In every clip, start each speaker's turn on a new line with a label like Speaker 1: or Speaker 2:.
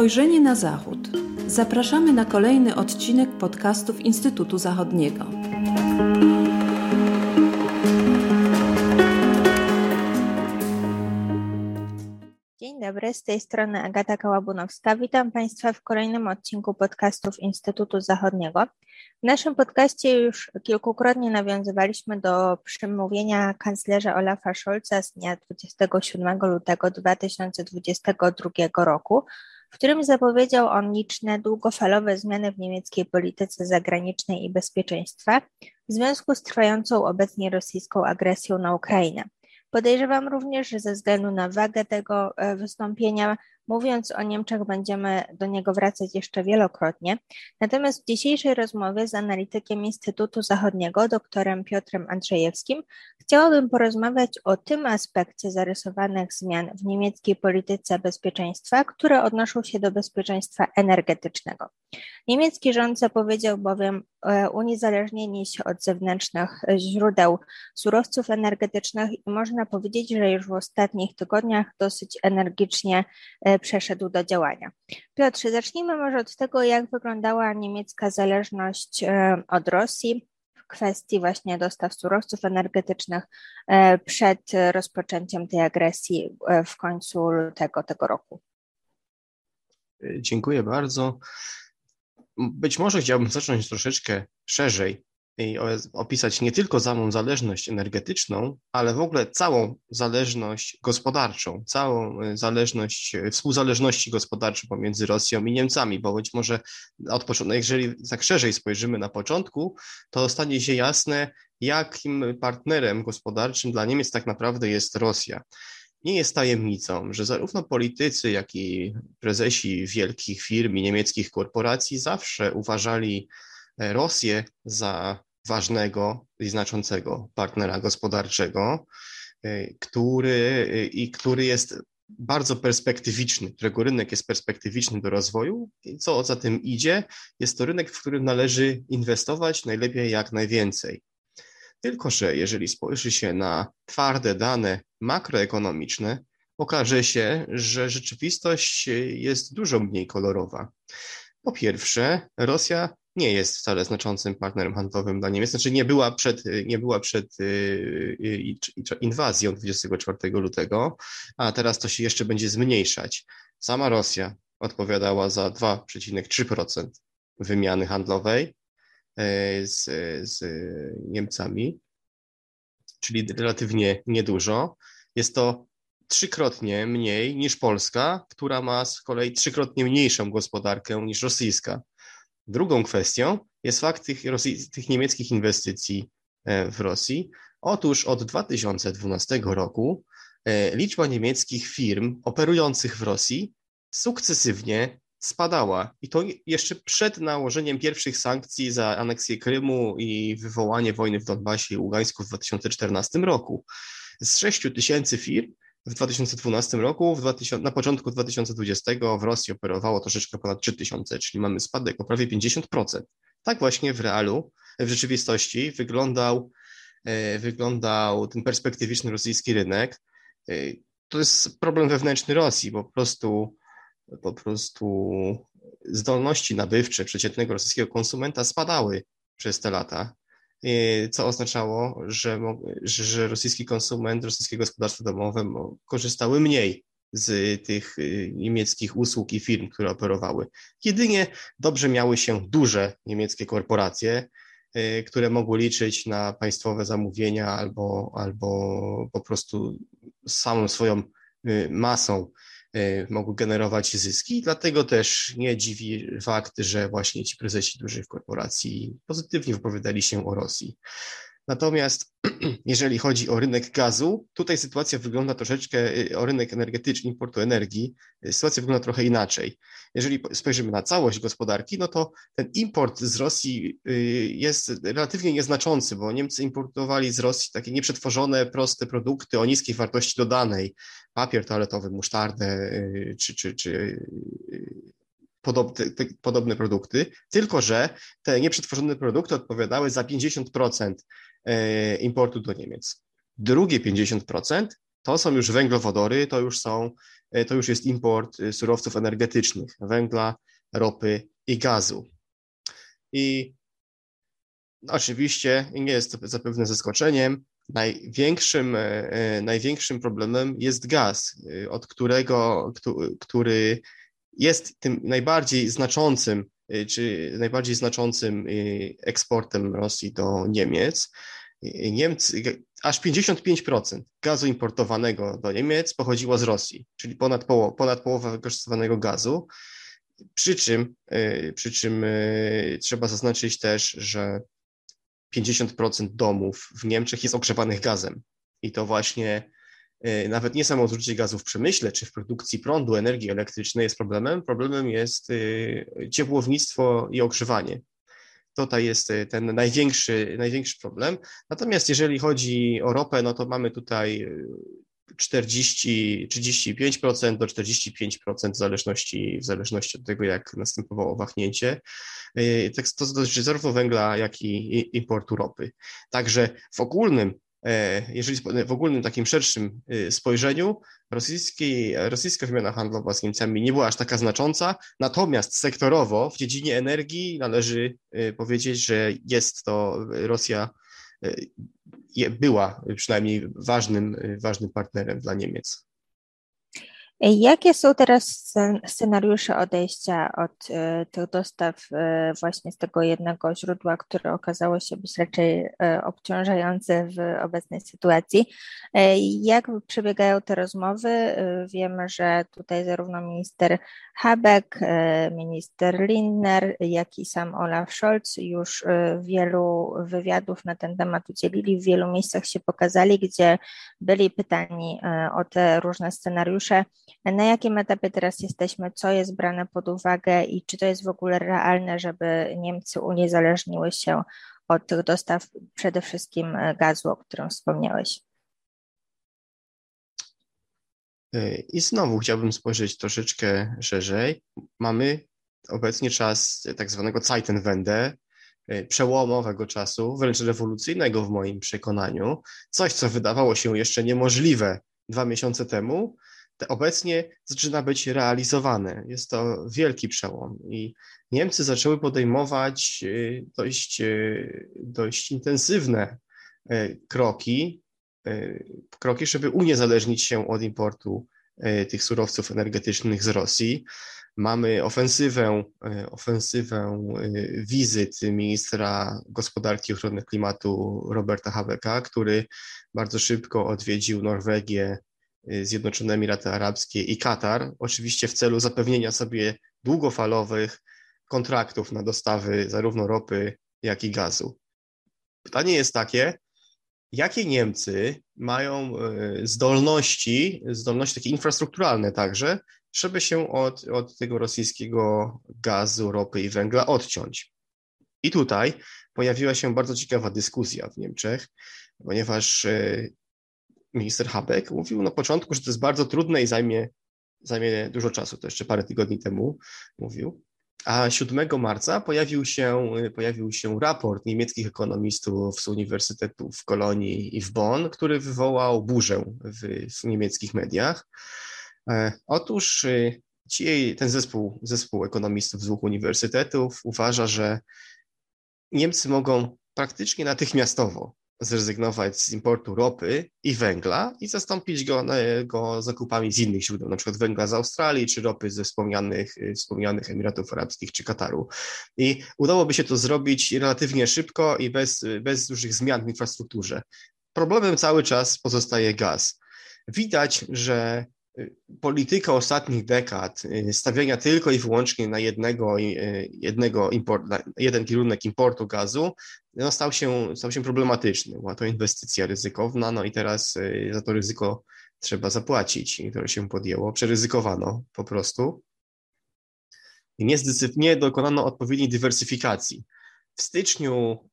Speaker 1: Spojrzenie na Zachód. Zapraszamy na kolejny odcinek podcastów Instytutu Zachodniego.
Speaker 2: Dzień dobry, z tej strony Agata Kałabunowska. Witam Państwa w kolejnym odcinku podcastów Instytutu Zachodniego. W naszym podcaście już kilkukrotnie nawiązywaliśmy do przemówienia kanclerza Olafa Scholza z dnia 27 lutego 2022 roku, w którym zapowiedział on liczne długofalowe zmiany w niemieckiej polityce zagranicznej i bezpieczeństwa w związku z trwającą obecnie rosyjską agresją na Ukrainę. Podejrzewam również, że ze względu na wagę tego e, wystąpienia Mówiąc o Niemczech, będziemy do niego wracać jeszcze wielokrotnie. Natomiast w dzisiejszej rozmowie z analitykiem Instytutu Zachodniego, doktorem Piotrem Andrzejewskim, chciałabym porozmawiać o tym aspekcie zarysowanych zmian w niemieckiej polityce bezpieczeństwa, które odnoszą się do bezpieczeństwa energetycznego. Niemiecki rząd zapowiedział bowiem e, uniezależnienie się od zewnętrznych źródeł surowców energetycznych i można powiedzieć, że już w ostatnich tygodniach dosyć energicznie e, przeszedł do działania. Piotrze, zacznijmy może od tego, jak wyglądała niemiecka zależność e, od Rosji w kwestii właśnie dostaw surowców energetycznych e, przed rozpoczęciem tej agresji e, w końcu lutego tego roku.
Speaker 3: Dziękuję bardzo. Być może chciałbym zacząć troszeczkę szerzej i opisać nie tylko samą zależność energetyczną, ale w ogóle całą zależność gospodarczą, całą e, zależność, e, współzależności gospodarczej pomiędzy Rosją i Niemcami, bo być może od początku, jeżeli tak szerzej spojrzymy na początku, to stanie się jasne, jakim partnerem gospodarczym dla Niemiec tak naprawdę jest Rosja. Nie jest tajemnicą, że zarówno politycy, jak i prezesi wielkich firm i niemieckich korporacji zawsze uważali Rosję za ważnego i znaczącego partnera gospodarczego, y, który, y, i który jest bardzo perspektywiczny, którego rynek jest perspektywiczny do rozwoju i co za tym idzie, jest to rynek, w którym należy inwestować najlepiej jak najwięcej. Tylko, że jeżeli spojrzy się na twarde dane makroekonomiczne, okaże się, że rzeczywistość jest dużo mniej kolorowa. Po pierwsze, Rosja nie jest wcale znaczącym partnerem handlowym dla Niemiec. Znaczy nie była przed, nie była przed y, y, inwazją 24 lutego, a teraz to się jeszcze będzie zmniejszać. Sama Rosja odpowiadała za 2,3% wymiany handlowej y, z, z Niemcami, czyli relatywnie niedużo. Jest to trzykrotnie mniej niż Polska, która ma z kolei trzykrotnie mniejszą gospodarkę niż rosyjska. Drugą kwestią jest fakt tych, tych niemieckich inwestycji e, w Rosji. Otóż od 2012 roku e, liczba niemieckich firm operujących w Rosji sukcesywnie spadała. I to jeszcze przed nałożeniem pierwszych sankcji za aneksję Krymu i wywołanie wojny w Donbasie i Ługańsku w 2014 roku. Z 6 tysięcy firm w 2012 roku, w 2000, na początku 2020 w Rosji operowało troszeczkę ponad 3000, czyli mamy spadek o prawie 50%. Tak właśnie w realu, w rzeczywistości wyglądał, e, wyglądał ten perspektywiczny rosyjski rynek. E, to jest problem wewnętrzny Rosji, bo po prostu, po prostu zdolności nabywcze przeciętnego rosyjskiego konsumenta spadały przez te lata co oznaczało, że, że rosyjski konsument, rosyjskie gospodarstwa domowe korzystały mniej z tych y, niemieckich usług i firm, które operowały. Jedynie dobrze miały się duże niemieckie korporacje, y, które mogły liczyć na państwowe zamówienia albo, albo po prostu samą swoją y, masą mogły generować zyski. Dlatego też nie dziwi fakt, że właśnie ci prezesi dużych korporacji pozytywnie wypowiadali się o Rosji. Natomiast jeżeli chodzi o rynek gazu, tutaj sytuacja wygląda troszeczkę, y, o rynek energetyczny, importu energii, y, sytuacja wygląda trochę inaczej. Jeżeli spojrzymy na całość gospodarki, no to ten import z Rosji y, jest relatywnie nieznaczący, bo Niemcy importowali z Rosji takie nieprzetworzone, proste produkty o niskiej wartości dodanej, papier toaletowy, musztardę czy, czy, czy podobne, podobne produkty, tylko że te nieprzetworzone produkty odpowiadały za 50% E, importu do Niemiec. Drugie 50% To są już węglowodory, to już są, to już jest import surowców energetycznych, węgla, ropy i gazu. I oczywiście nie jest to zapewne zaskoczeniem, największym, największym problemem jest gaz, od którego, który jest tym najbardziej znaczącym, czy najbardziej znaczącym y, eksportem Rosji do Niemiec. Y, Niemcy, aż 55% gazu importowanego do Niemiec pochodziło z Rosji, czyli ponad, poło, ponad połowa wykorzystywanego gazu. Przy czym, przy czym trzeba zaznaczyć też, że 50% domów w Niemczech jest ogrzewanych gazem. I to właśnie nawet nie samo zużycie gazu w przemyśle czy w produkcji prądu, energii elektrycznej jest problemem. Problemem jest e, ciepłownictwo i ogrzewanie. Tutaj jest e, ten największy, największy problem. Natomiast jeżeli chodzi o ropę, no to mamy tutaj 40, 35% do 45% w zależności, w zależności od tego, jak następowało wahnięcie. Tak, to dotyczy zarówno węgla, jak i importu ropy. Także w ogólnym E, jeżeli w ogólnym takim szerszym y, spojrzeniu, rosyjski, rosyjska wymiana handlowa z Niemcami nie była aż taka znacząca, natomiast sektorowo w dziedzinie energii należy y, powiedzieć, że jest to Rosja była przynajmniej ważnym, ważnym partnerem dla Niemiec.
Speaker 2: Jakie są teraz scenariusze odejścia od e, tych dostaw e, właśnie z tego jednego źródła, które okazało się być raczej e, obciążające w obecnej sytuacji? Jak przebiegają te rozmowy? Wiemy, że tutaj zarówno minister Habeck, minister Lindner, jak i sam Olaf Scholz już wielu wywiadów na ten temat udzielili, w wielu miejscach się pokazali, gdzie byli pytani o te różne scenariusze. Na jakim etapie teraz jesteśmy, co jest brane pod uwagę i czy to jest w ogóle realne, żeby Niemcy uniezależniły się od tych dostaw przede wszystkim gazu, o którym wspomniałeś?
Speaker 3: I znowu chciałbym spojrzeć troszeczkę szerzej. Mamy obecnie czas tak zwanego Zeitenwende, przełomowego czasu, wręcz rewolucyjnego w moim przekonaniu. Coś, co wydawało się jeszcze niemożliwe dwa miesiące temu, obecnie zaczyna być realizowane. Jest to wielki przełom i Niemcy zaczęły podejmować y, dość, y, dość intensywne y, kroki, kroki, żeby uniezależnić się od importu tych surowców energetycznych z Rosji. Mamy ofensywę, ofensywę wizyt ministra gospodarki i ochrony klimatu Roberta Habecka, który bardzo szybko odwiedził Norwegię, Zjednoczone Emiraty Arabskie i Katar, oczywiście w celu zapewnienia sobie długofalowych kontraktów na dostawy zarówno ropy, jak i gazu. Pytanie jest takie, jakie Niemcy mają y, zdolności, zdolności takie infrastrukturalne także, żeby się od, od tego rosyjskiego gazu, ropy i węgla odciąć. I tutaj pojawiła się bardzo ciekawa dyskusja w Niemczech, ponieważ y, minister Habeck mówił na początku, że to jest bardzo trudne i zajmie, zajmie dużo czasu. To jeszcze parę tygodni temu mówił. A 7 marca pojawił się, pojawił się raport niemieckich ekonomistów z uniwersytetów w Kolonii i w Bonn, który wywołał burzę w, w niemieckich mediach. E, otóż e, ci, ten zespół, zespół ekonomistów z dwóch uniwersytetów uważa, że Niemcy mogą praktycznie natychmiastowo zrezygnować z importu ropy i węgla i zastąpić go, go zakupami z innych źródeł, na przykład węgla z Australii czy ropy ze wspomnianych, wspomnianych Emiratów Arabskich czy Kataru. I udałoby się to zrobić relatywnie szybko i bez, bez dużych zmian w infrastrukturze. Problemem cały czas pozostaje gaz. Widać, że polityka ostatnich dekad y, stawiania tylko i wyłącznie na jednego, y, jednego import, na jeden kierunek importu gazu no stał, się, stał się problematyczny. Była to inwestycja ryzykowna, no i teraz y, za to ryzyko trzeba zapłacić, które się podjęło. Przeryzykowano po prostu. Nie, nie dokonano odpowiedniej dywersyfikacji. W styczniu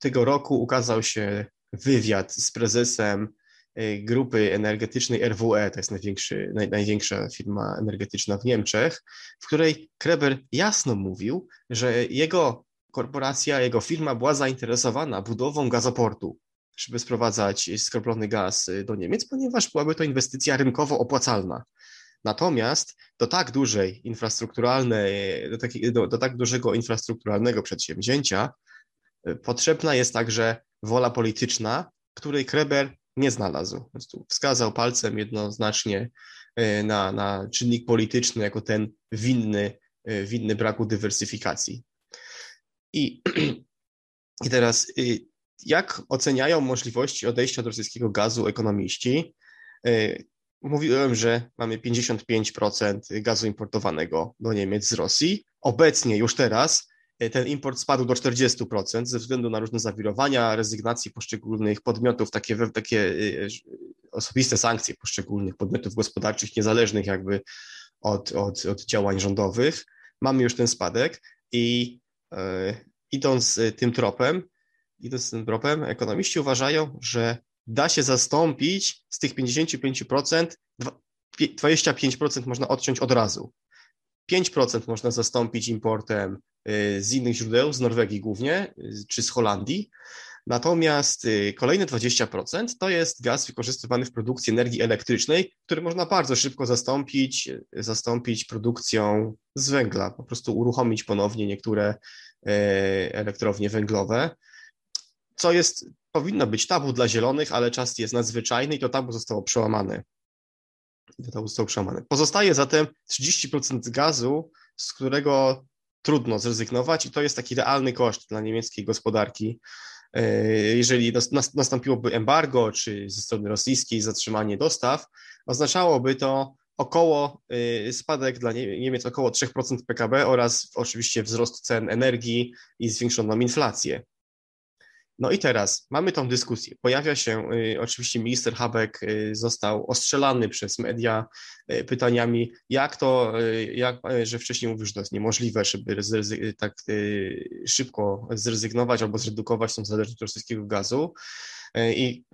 Speaker 3: tego roku ukazał się wywiad z prezesem Y, grupy energetycznej RWE, to jest największy, naj, największa firma energetyczna w Niemczech, w której Kreber jasno mówił, że jego korporacja, jego firma była zainteresowana budową gazoportu. żeby sprowadzać skroplony gaz do Niemiec, ponieważ byłaby to inwestycja rynkowo opłacalna. Natomiast do tak dużej infrastrukturalnej, do, taki, do, do tak dużego infrastrukturalnego przedsięwzięcia potrzebna jest także wola polityczna, której Kreber nie znalazł. Wskazał palcem jednoznacznie e, na, na czynnik polityczny jako ten winny, e, winny braku dywersyfikacji. I, I teraz, y, jak oceniają możliwości odejścia od rosyjskiego gazu ekonomiści? E, mówiłem, że mamy 55% gazu importowanego do Niemiec z Rosji. Obecnie, już teraz, E, ten import spadł do 40% ze względu na różne zawirowania, rezygnacji poszczególnych podmiotów, takie, takie e, e, osobiste sankcje poszczególnych podmiotów gospodarczych, niezależnych jakby od, od, od działań rządowych. Mamy już ten spadek i e, idąc tym tropem, idąc tym tropem, ekonomiści uważają, że da się zastąpić z tych 55%, 25% można odciąć od razu. 5% można zastąpić importem y, z innych źródeł, z Norwegii głównie, y, czy z Holandii. Natomiast y, kolejne 20% to jest gaz wykorzystywany w produkcji energii elektrycznej, który można bardzo szybko zastąpić, zastąpić produkcją z węgla, po prostu uruchomić ponownie niektóre elektrownie węglowe, co jest, powinno być tabu dla zielonych, ale czas jest nadzwyczajny i to tabu zostało przełamane to został przełamany. Pozostaje zatem 30% gazu, z którego trudno zrezygnować i to jest taki realny koszt dla niemieckiej gospodarki. E, jeżeli nastąpiłoby embargo, czy ze strony rosyjskiej zatrzymanie dostaw, oznaczałoby to około e, spadek dla Niemiec około 3% PKB oraz oczywiście wzrost cen energii i zwiększoną inflację. No i teraz mamy tą dyskusję. Pojawia się y, oczywiście minister Habeck y, został ostrzelany przez media y, pytaniami, jak to, jak, że wcześniej mówił, że to jest niemożliwe, żeby tak szybko zrezygnować albo zredukować tą zależność rosyjskiego gazu. I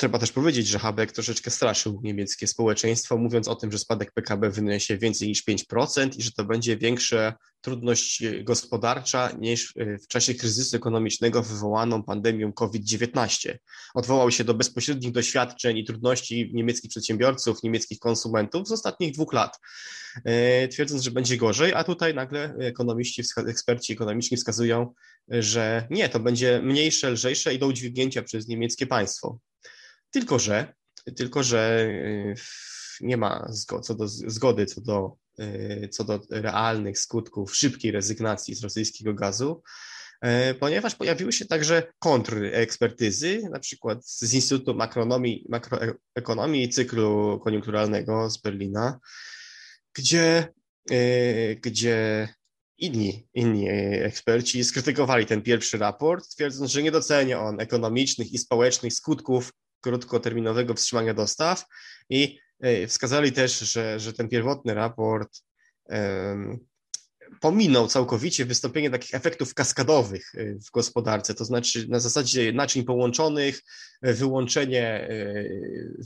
Speaker 3: Trzeba też powiedzieć, że Habeck troszeczkę straszył niemieckie społeczeństwo, mówiąc o tym, że spadek PKB wyniesie więcej niż 5% i że to będzie większa trudność gospodarcza niż w czasie kryzysu ekonomicznego wywołaną pandemią COVID-19. Odwołał się do bezpośrednich doświadczeń i trudności niemieckich przedsiębiorców, niemieckich konsumentów z ostatnich dwóch lat, e, twierdząc, że będzie gorzej, a tutaj nagle ekonomiści, eksperci ekonomiczni wskazują, że nie, to będzie mniejsze, lżejsze i do udźwignięcia przez niemieckie państwo. Tylko, że, tylko, że y, nie ma co do, zgody co do, y, co do realnych skutków szybkiej rezygnacji z rosyjskiego gazu, y, ponieważ pojawiły się także kontrekspertyzy, na przykład z Instytutu Makronomii, Makroekonomii i Cyklu Koniunkturalnego z Berlina, gdzie, gdzie inni, inni eksperci skrytykowali ten pierwszy raport, twierdząc, że nie docenia on ekonomicznych i społecznych skutków krótkoterminowego wstrzymania dostaw i e, wskazali też, że, że ten pierwotny raport um, pominął całkowicie wystąpienie takich efektów kaskadowych e, w gospodarce, to znaczy na zasadzie naczyń połączonych, e, wyłączenie,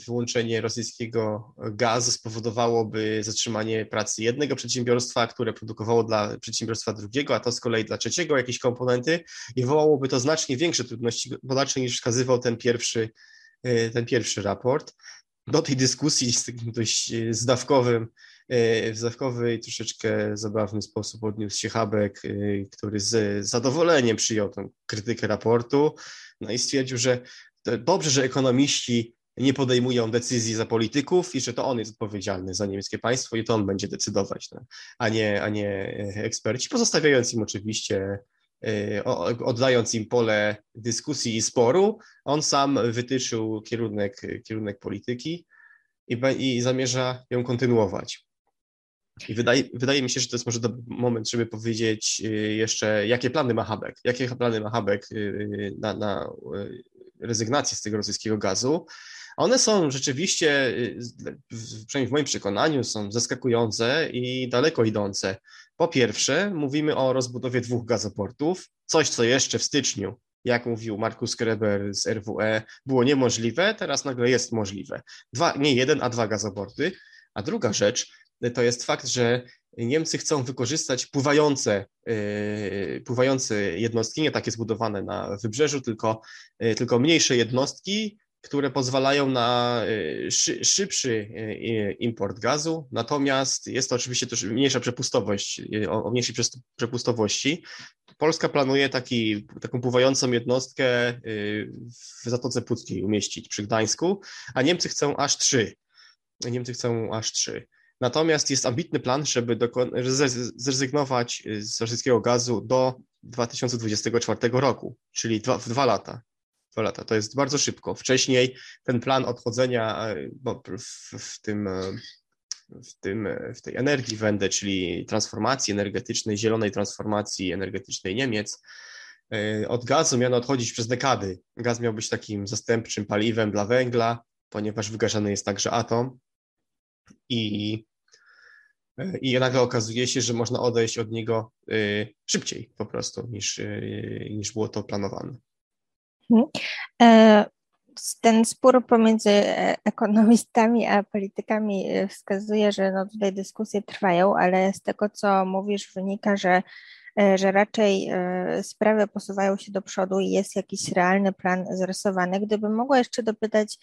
Speaker 3: wyłączenie rosyjskiego gazu spowodowałoby zatrzymanie pracy jednego przedsiębiorstwa, które produkowało dla przedsiębiorstwa drugiego, a to z kolei dla trzeciego jakieś komponenty i wywołałoby to znacznie większe trudności gospodarcze niż wskazywał ten pierwszy ten pierwszy raport. Do tej dyskusji z takim dość e, zdawkowym, e, w zdawkowy i troszeczkę zabawny sposób odniósł się Habek, który z zadowoleniem przyjął tę krytykę raportu no i stwierdził, że dobrze, że ekonomiści nie podejmują decyzji za polityków i że to on jest odpowiedzialny za niemieckie państwo i to on będzie decydować, no, a, nie, a nie eksperci, pozostawiając im oczywiście Y, oddając im pole dyskusji i sporu, on sam wytyczył kierunek, kierunek polityki i, i zamierza ją kontynuować. I wydaje, wydaje mi się, że to jest może dobry moment, żeby powiedzieć y, jeszcze, jakie plany ma Habek, jakie plany ma Habek y, na, na rezygnację z tego rosyjskiego gazu. One są rzeczywiście, przynajmniej w moim przekonaniu, są zaskakujące i daleko idące. Po pierwsze, mówimy o rozbudowie dwóch gazoportów, coś co jeszcze w styczniu, jak mówił Markus Kreber z RWE, było niemożliwe, teraz nagle jest możliwe. Dwa, nie jeden, a dwa gazoporty. A druga rzecz to jest fakt, że Niemcy chcą wykorzystać pływające, pływające jednostki, nie takie zbudowane na wybrzeżu, tylko, tylko mniejsze jednostki, które pozwalają na y, szybszy y, import gazu, natomiast jest to oczywiście też mniejsza przepustowość, y, o mniejszej przepustowości. Polska planuje taki, taką pływającą jednostkę w Zatoce Puckiej umieścić przy Gdańsku, a Niemcy chcą aż trzy. Niemcy chcą aż trzy. Natomiast jest ambitny plan, żeby zrezygnować z rosyjskiego gazu do 2024 roku, czyli dwa, w dwa lata dwa lata. To jest bardzo szybko. Wcześniej ten plan odchodzenia e, w, w tym e, w, tym, e, w tej energii Wende, czyli transformacji energetycznej, zielonej transformacji energetycznej Niemiec, od gazu miano odchodzić przez dekady. Gaz miał być takim zastępczym paliwem dla węgla, ponieważ wygaszany jest także atom. I, i nagle okazuje się, że można odejść od niego szybciej po prostu niż, niż było to planowane.
Speaker 2: Mhm. E, ten spór pomiędzy e, ekonomistami a politykami e, wskazuje, że no tutaj dyskusje trwają, ale z tego, co mówisz, wynika, że że raczej sprawy posuwają się do przodu i jest jakiś realny plan zarysowany. Gdybym mogła jeszcze dopytać,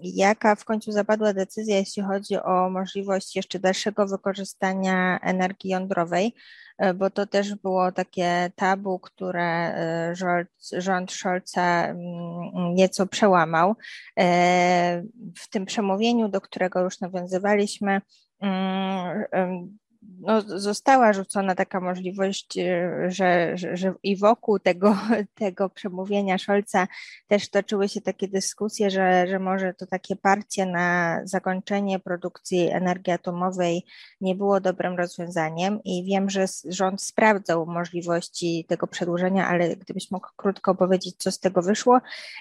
Speaker 2: jaka w końcu zapadła decyzja, jeśli chodzi o możliwość jeszcze dalszego wykorzystania energii jądrowej, E, bo to też było takie tabu, które e, rząd, rząd Scholza mm, nieco przełamał. E, w tym przemówieniu, do którego już nawiązywaliśmy, mm, no, została rzucona taka możliwość, e, że, że, że, i wokół tego, tego przemówienia Scholza też toczyły się takie dyskusje, że, że może to takie parcie na zakończenie produkcji energii atomowej nie było dobrym rozwiązaniem. I wiem, że rząd sprawdzał możliwości tego przedłużenia, ale gdybyś mógł krótko powiedzieć, co z tego wyszło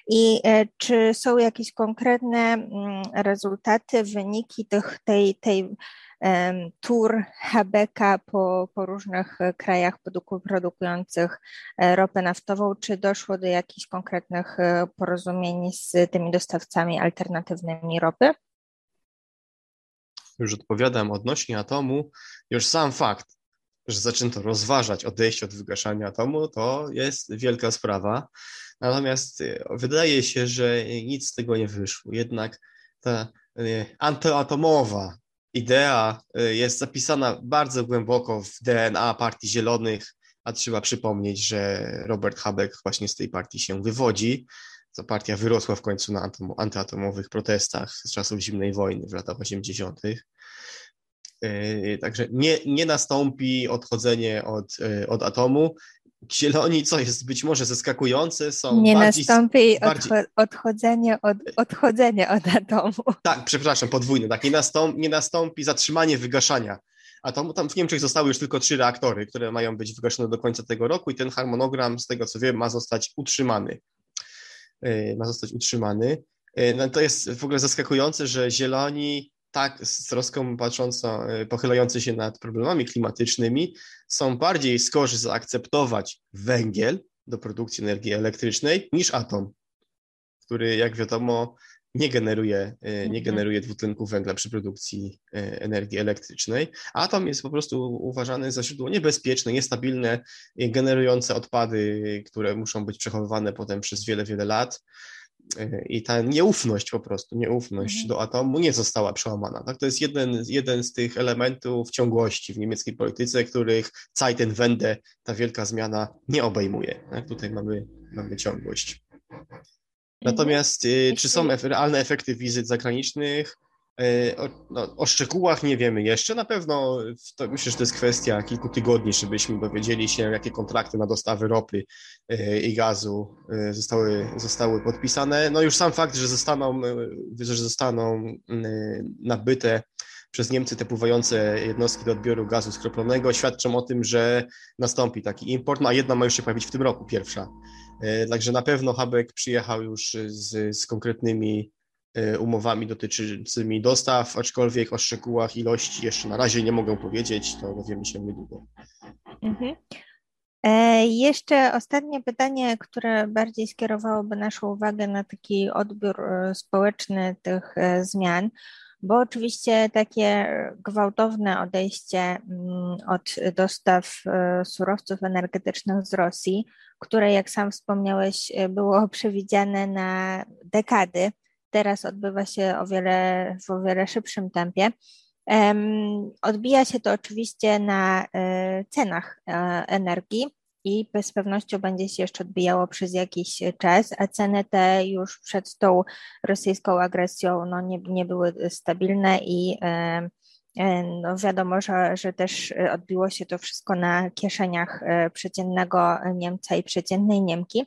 Speaker 2: i e, czy są jakieś konkretne mm, rezultaty, wyniki tych, tej, tej tour Habeka po, po różnych e, krajach produkujących e, ropę naftową, czy doszło do jakichś konkretnych e, porozumień z tymi dostawcami alternatywnymi ropy?
Speaker 3: Już odpowiadam odnośnie atomu. Już sam fakt, że zaczęto rozważać odejście od wygaszania atomu, to jest wielka sprawa. Natomiast wydaje się, że nic z tego nie wyszło. Jednak ta antyatomowa idea y, jest zapisana bardzo głęboko w DNA Partii Zielonych, a trzeba przypomnieć, że Robert Habeck właśnie z tej partii się wywodzi. Ta partia wyrosła w końcu na antyatomowych protestach z czasów zimnej wojny w latach 80. Y, także nie, nie nastąpi odchodzenie od, y, od atomu. Zieloni, co jest być może zaskakujące, są.
Speaker 2: Nie bardziej, nastąpi bardziej... odchodzenie od odchodzenia od atomu.
Speaker 3: Tak, przepraszam, podwójne. Tak, nie, nastąpi, nie nastąpi zatrzymanie wygaszania atomu. Tam w Niemczech zostały już tylko trzy reaktory, które mają być wygaszone do końca tego roku, i ten harmonogram, z tego co wiem, ma zostać utrzymany. E, ma zostać utrzymany. E, no to jest w ogóle zaskakujące, że zieloni tak z troską patrząco, e, pochylający się nad problemami klimatycznymi, są bardziej skorzy zaakceptować węgiel do produkcji energii elektrycznej niż atom, który jak wiadomo nie generuje, e, nie mhm. generuje dwutlenku węgla przy produkcji e, energii elektrycznej. Atom jest po prostu uważany za źródło niebezpieczne, niestabilne, generujące odpady, które muszą być przechowywane potem przez wiele, wiele lat. I ta nieufność po prostu, nieufność mhm. do atomu nie została przełamana. Tak? To jest jeden, jeden z tych elementów ciągłości w niemieckiej polityce, których Zeitenwende, ta wielka zmiana nie obejmuje. Tak? Tutaj mamy, mamy ciągłość. Mhm. Natomiast y, czy są realne efekty wizyt zagranicznych? E, o, no, o, szczegółach nie wiemy jeszcze. Na pewno to, myślę, że to jest kwestia kilku tygodni, żebyśmy dowiedzieli się, jakie kontrakty na dostawy ropy e, i gazu e, zostały, zostały podpisane. No już sam fakt, że zostaną, że zostaną nabyte przez Niemcy te pływające jednostki do odbioru gazu skroplonego świadczą o tym, że nastąpi taki import, no a jedna ma już się pojawić w tym roku, pierwsza. Także na pewno Habek przyjechał już z, z konkretnymi umowami dotyczącymi dostaw, aczkolwiek o szczegółach ilości jeszcze na razie nie mogę powiedzieć, to dowiemy się niedługo. Mhm.
Speaker 2: E, jeszcze ostatnie pytanie, które bardziej skierowałoby naszą uwagę na taki odbiór e, społeczny tych zmian. bo oczywiście takie gwałtowne odejście mm, od dostaw e, surowców energetycznych z Rosji, które, jak sam wspomniałeś, było przewidziane na dekady, teraz odbywa się o wiele, w o wiele szybszym tempie. Odbija się to oczywiście na e, cenach e, energii i z pewnością będzie się jeszcze odbijało przez jakiś czas, a ceny te już przed tą rosyjską agresją no, nie, nie były stabilne i e, no wiadomo, że, że też odbiło się to wszystko na kieszeniach przeciętnego Niemca i przeciętnej Niemki.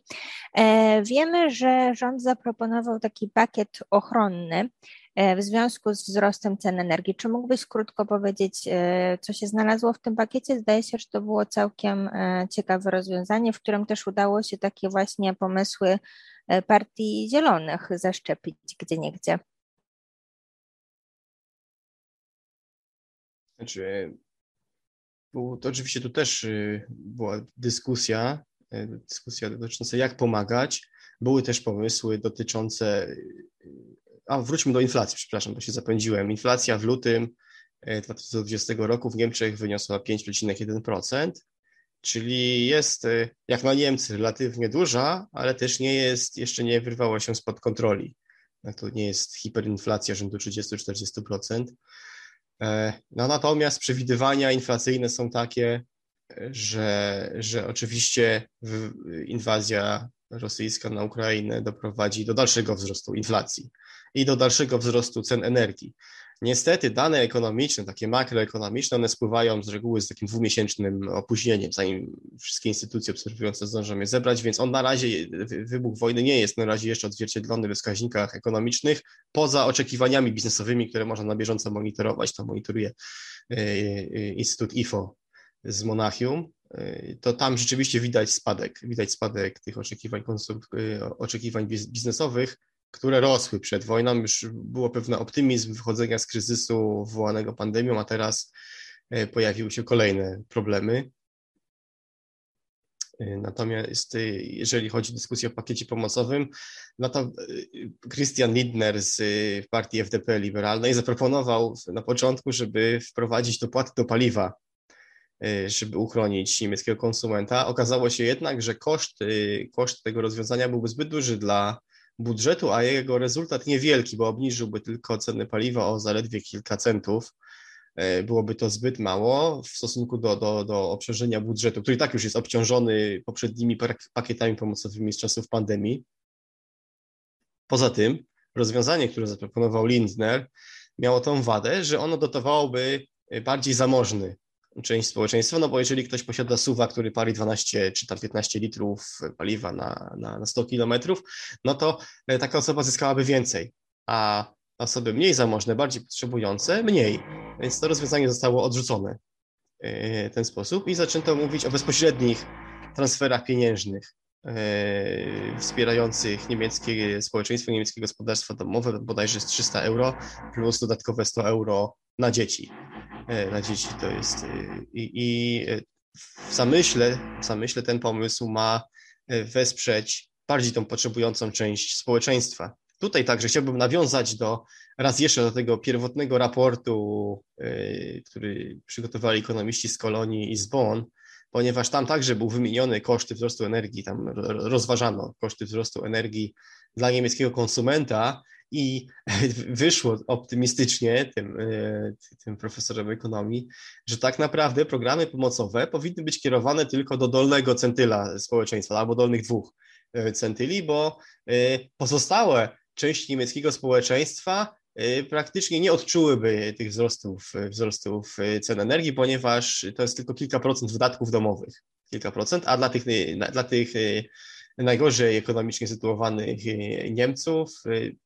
Speaker 2: Wiemy, że rząd zaproponował taki pakiet ochronny, E, w związku z wzrostem cen energii. Czy mógłbyś krótko powiedzieć, e, co się znalazło w tym pakiecie? Zdaje się, że to było całkiem e, ciekawe rozwiązanie, w którym też udało się takie właśnie pomysły partii zielonych zaszczepić gdzie niegdzie.
Speaker 3: Znaczy, to oczywiście tu też była dyskusja, dyskusja dotycząca jak pomagać. Były też pomysły dotyczące a wróćmy do inflacji, przepraszam, bo się zapędziłem. Inflacja w lutym 2020 e, roku w Niemczech wyniosła 5,1%, czyli jest jak na Niemcy relatywnie duża, ale też nie jest, jeszcze nie wyrwała się spod kontroli. No to nie jest hiperinflacja rzędu 30-40%. E, no natomiast przewidywania inflacyjne są takie, że, że oczywiście inwazja rosyjska na Ukrainę doprowadzi do dalszego wzrostu inflacji i do dalszego wzrostu cen energii. Niestety dane ekonomiczne, takie makroekonomiczne, one spływają z reguły z takim dwumiesięcznym opóźnieniem, zanim wszystkie instytucje obserwujące zdążą je zebrać, więc on na razie, wybuch wojny nie jest na razie jeszcze odzwierciedlony w wskaźnikach ekonomicznych, poza oczekiwaniami biznesowymi, które można na bieżąco monitorować. To monitoruje e, e, Instytut IFO z Monachium, e, to tam rzeczywiście widać spadek, widać spadek tych oczekiwań, oczekiwań biznesowych, które rosły przed wojną. Już było pewien optymizm wychodzenia z kryzysu wywołanego pandemią, a teraz e, pojawiły się kolejne problemy. E, natomiast e, jeżeli chodzi o dyskusję o pakiecie pomocowym, no to Christian Lindner z partii FDP liberalnej zaproponował na początku, żeby wprowadzić dopłaty do paliwa, żeby uchronić niemieckiego konsumenta. Okazało się jednak, że koszt, koszt tego rozwiązania byłby zbyt duży dla budżetu, a jego rezultat niewielki, bo obniżyłby tylko ceny paliwa o zaledwie kilka centów. E, byłoby to zbyt mało w stosunku do, do, do obciążenia budżetu, który tak już jest obciążony poprzednimi pakietami pomocowymi z czasów pandemii. Poza tym, rozwiązanie, które zaproponował Lindner, miało tą wadę, że ono dotowałoby bardziej zamożny część społeczeństwa, no bo jeżeli ktoś posiada suwa, który pali 12 czy tam 15 litrów paliwa na, na, na 100 kilometrów, no to e, taka osoba zyskałaby więcej, a osoby mniej zamożne, bardziej potrzebujące, mniej. Więc to rozwiązanie zostało odrzucone e, w ten sposób i zaczęto mówić o bezpośrednich transferach pieniężnych wspierających niemieckie społeczeństwo, niemieckie gospodarstwa domowe, bodajże z 300 euro plus dodatkowe 100 euro na dzieci. E, na dzieci to jest. E, I, i e, w, zamyśle, w zamyśle ten pomysł ma wesprzeć bardziej tą potrzebującą część społeczeństwa. Tutaj także chciałbym nawiązać do raz jeszcze do tego pierwotnego raportu, który przygotowali ekonomiści z Kolonii i z Bonn, ponieważ tam także był wymieniony koszty wzrostu energii, tam rozważano koszty wzrostu energii dla niemieckiego konsumenta i wyszło optymistycznie tym, e, tym profesorom ekonomii, że tak naprawdę programy pomocowe powinny być kierowane tylko do dolnego centyla społeczeństwa albo dolnych dwóch e, centyli, bo e, pozostałe części niemieckiego społeczeństwa praktycznie nie odczułyby tych wzrostów, wzrostów cen energii, ponieważ to jest tylko kilka procent wydatków domowych, kilka procent, a dla tych, dla tych najgorzej ekonomicznie sytuowanych Niemców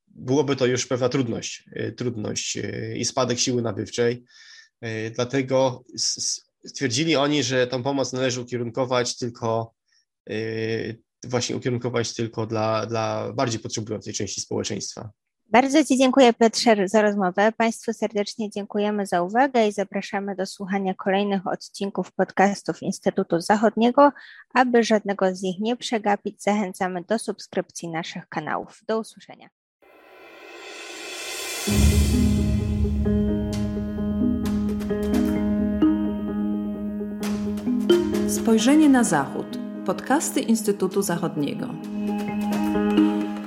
Speaker 3: byłoby to już pewna trudność, trudność i spadek siły nabywczej. Dlatego stwierdzili oni, że tą pomoc należy ukierunkować tylko właśnie ukierunkować tylko dla, dla bardziej potrzebującej części społeczeństwa.
Speaker 2: Bardzo Ci dziękuję, Piotrze, za rozmowę. Państwu serdecznie dziękujemy za uwagę i zapraszamy do słuchania kolejnych odcinków podcastów Instytutu Zachodniego. Aby żadnego z nich nie przegapić, zachęcamy do subskrypcji naszych kanałów. Do usłyszenia.
Speaker 1: Spojrzenie na Zachód. Podcasty Instytutu Zachodniego.